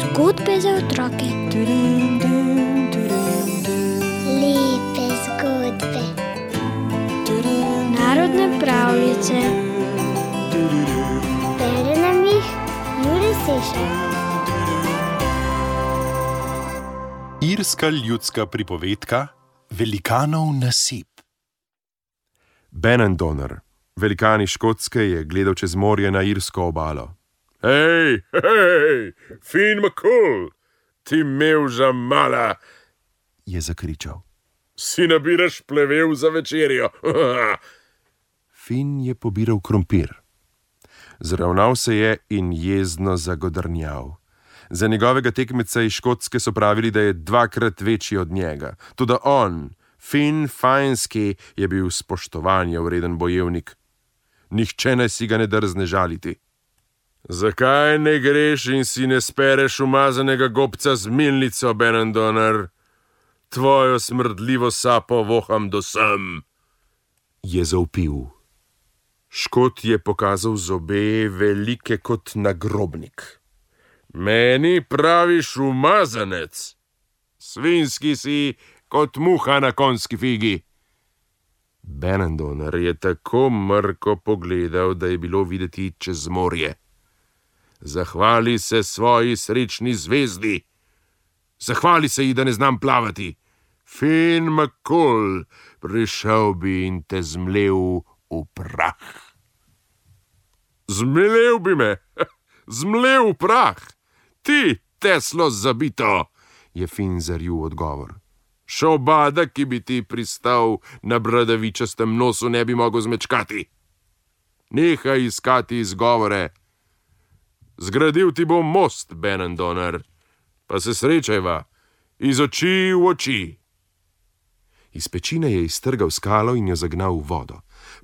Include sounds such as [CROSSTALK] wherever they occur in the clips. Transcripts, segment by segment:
Zgodbe za otroke. Lepe zgodbe. Narodne pravljice. Bere nam jih Juri Sešer. Irska ljudska pripovedka Velikanov nasip. Benendoner, velikan iz Škotske, je gledal čez morje na irsko obalo. Hej, hej, fin makul, ti mev za mala, Je zakričal. si nabiraš plevel za večerjo. [LAUGHS] Fin je pobiral krompir. Zravnal se je in jezno zagodrnjal. Za njegovega tekmeca iz Škotske so pravili, da je dvakrat večji od njega. Tudi on, Fin Fajnski, je bil spoštovanja vreden bojevnik. Nihče naj si ga ne drzne žaliti. Zakaj ne greš in si ne spereš umazanega gobca z milnico, Benendoner? Tvojo smrdljivo sapo voham do sem. Je zaupil. Škot je pokazal zobe, velike kot nagrobnik. Meni praviš umazanec, svinski si kot muha na konski figi. Benendoner je tako mrko pogledal, da je bilo videti čez morje. Zahvali se svoji srečni zvezdi, zahvali se ji, da ne znam plavati. Fin makul, prišel bi in te zmlel v prah. Zmlel bi me, [LAUGHS] zmlel v prah, ti, teslo zabito, Je Fin zarju odgovor. Šobada, ki bi ti pristal na bradavičastem nosu, ne bi mogel zmečkati. Nehaj iskati izgovore. Zgradil ti bom most, Benendoner, pa se srečajva, iz oči v oči. Iz pečine je iztrgal skalo in jo zagnal v vodo.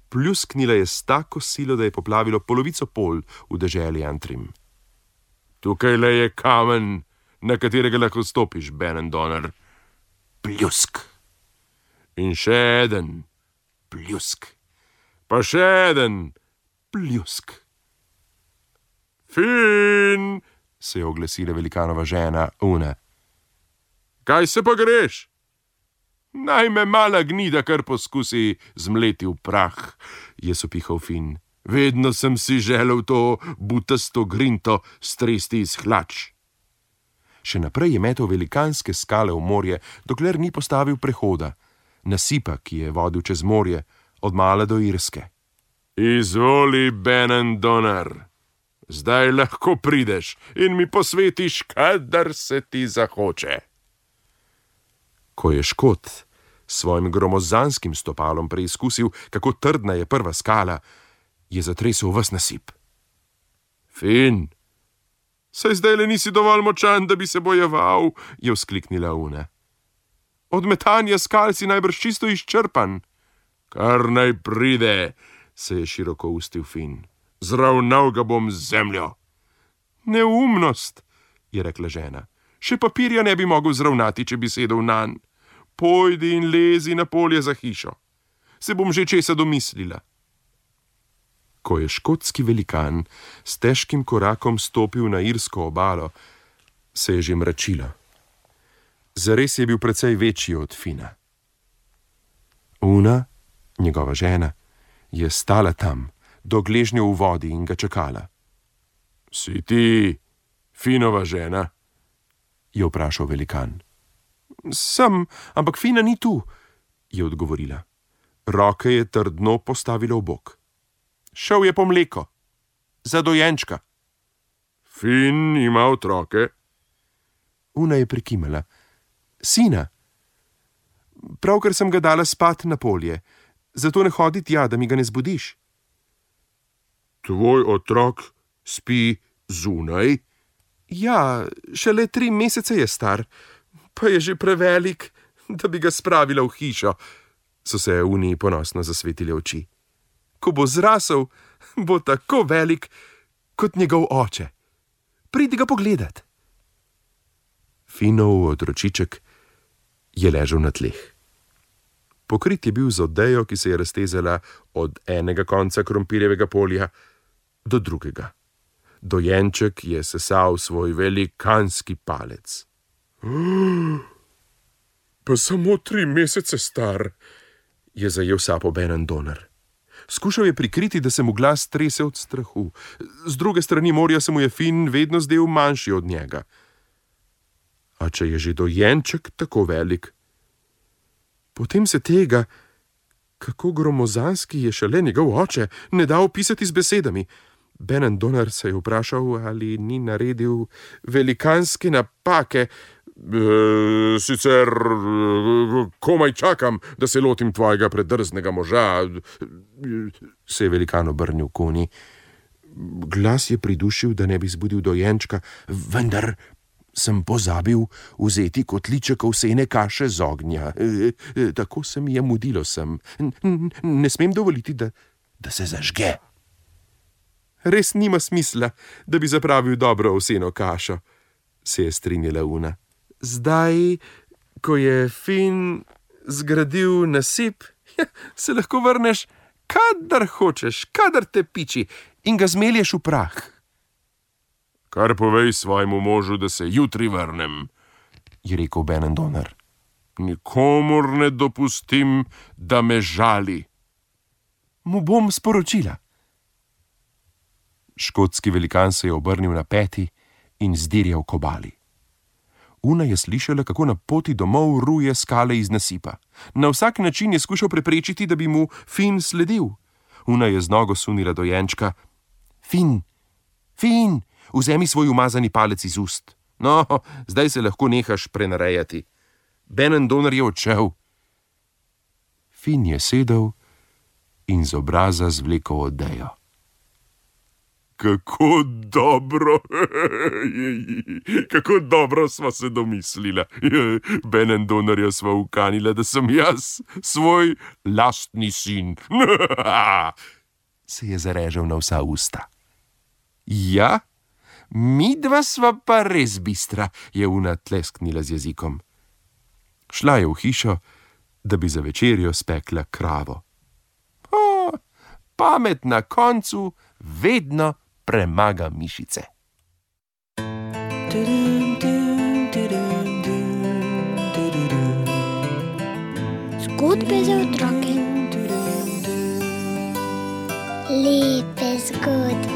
Pljusknila je s tako silo, da je poplavilo polovico pol v deželi Antrim. Tukaj le je kamen, na katerega lahko stopiš, Benendoner. Pljusk, In še eden, pljusk, pa še eden, pljusk. fin, Se je oglasila velikanova žena Una. kaj se pa greš? Naj me mala gnida kar poskusi zmleti v prah, Je sopihal Fin. Vedno sem si želel to butasto grinto stresti iz hlač. Še naprej je metal velikanske skale v morje, dokler ni postavil prehoda, nasipa, ki je vodil čez morje, od mala do Irske. Izvoli, Benendoner, zdaj lahko prideš in mi posvetiš, kadar se ti zahoče. Ko je Škot s svojim gromozanskim stopalom preizkusil, kako trdna je prva skala, je zatresel vas nasip. Fin, saj zdaj le nisi dovolj močan, da bi se bojeval, Je vzkliknila Una. od metanja skal si najbrž čisto izčrpan. Kar naj pride, Se je široko ustil Fin. zravnal ga bom z zemljo. Neumnost, je rekla žena. Še papirja ne bi mogel zravnati, če bi sedel na nj. Pojdi in lezi na polje za hišo. Se bom že česa domislila. Ko je škotski velikan s težkim korakom stopil na irsko obalo, se je že mračilo. Zares je bil precej večji od Fina. Una, njegova žena, je stala tam, do gležnja v vodi in ga čakala. Si ti, finova žena? je vprašal velikan. Sem, ampak Fina ni tu, je odgovorila. Roke je trdno postavila v bok. Šel je po mleko, za dojenčka. Fin ima otroke. Una je prikimala. Sina. Pravkar sem ga dala spat na polje, zato ne hodi tja, da mi ga ne zbudiš. Tvoj otrok spi zunaj? Ja, šele tri mesece je star, pa je že prevelik, da bi ga spravila v hišo, so se Uniji ponosno zasvetile oči. Ko bo zrasel, bo tako velik kot njegov oče. Pridi ga pogledat. Finov otročiček je ležal na tleh. Pokrit je bil z odejo, ki se je raztezala od enega konca krompirjevega polja do drugega. Dojenček je sesal svoj velikanski palec. [GASPS] Pa samo tri mesece star, je zajel sapo Benan Donar. Skušal je prikriti, da se mu glas trese od strahu. Z druge strani morja se mu je Fin vedno zdel manjši od njega. A če je že dojenček tako velik, potem se tega, kako gromozanski je šele njegov oče, ne da opisati z besedami. Benan Donar se je vprašal, ali ni naredil velikanske napake. E, sicer e, komaj čakam, da se lotim tvojega predrznega moža, se je velikan obrnil koni. Glas je pridušil, da ne bi zbudil dojenčka, vendar sem pozabil vzeti kotliček ovsene kaše z ognja. E, e, tako se mi je mudilo sem. Ne smem dovoliti, da, da se zažge. Res nima smisla, da bi zapravil dobro ovseno kašo, se je strinjala Una. Zdaj, ko je Fin zgradil nasip, [LAUGHS] ja, se lahko vrneš, kadar hočeš, kadar te piči in ga zmelješ v prah. Kar povej svojemu možu, da se jutri vrnem, je rekel Benan Donar. Nikomor ne dopustim, da me žali. Mu bom sporočila. Škotski velikan se je obrnil na peti in zdirjal kobali. Una je slišala, kako na poti domov ruje skale iz nasipa. Na vsak način je skušal preprečiti, da bi mu Fin sledil. Una je z nogo sunila dojenčka. Fin, Fin, vzemi svoj umazani palec iz ust. No, zdaj se lahko nehaš prenarejati. Benan Donor je odšel. Fin je sedel in z obraza zvlekel odejo. Kako dobro, [LAUGHS] kako dobro smo se domislili. [LAUGHS] Benan Donorja smo ukanili, da sem jaz, svoj lastni sin. [LAUGHS] Se je zarežal na vsa usta. Ja, mi dva sva pa res bistra, je una tlesknila z jezikom. Šla je v hišo, da bi za večerjo spekla kravo. O, pamet na koncu vedno premaga mišice. Zgodbe za otroke. Lepe zgodbe.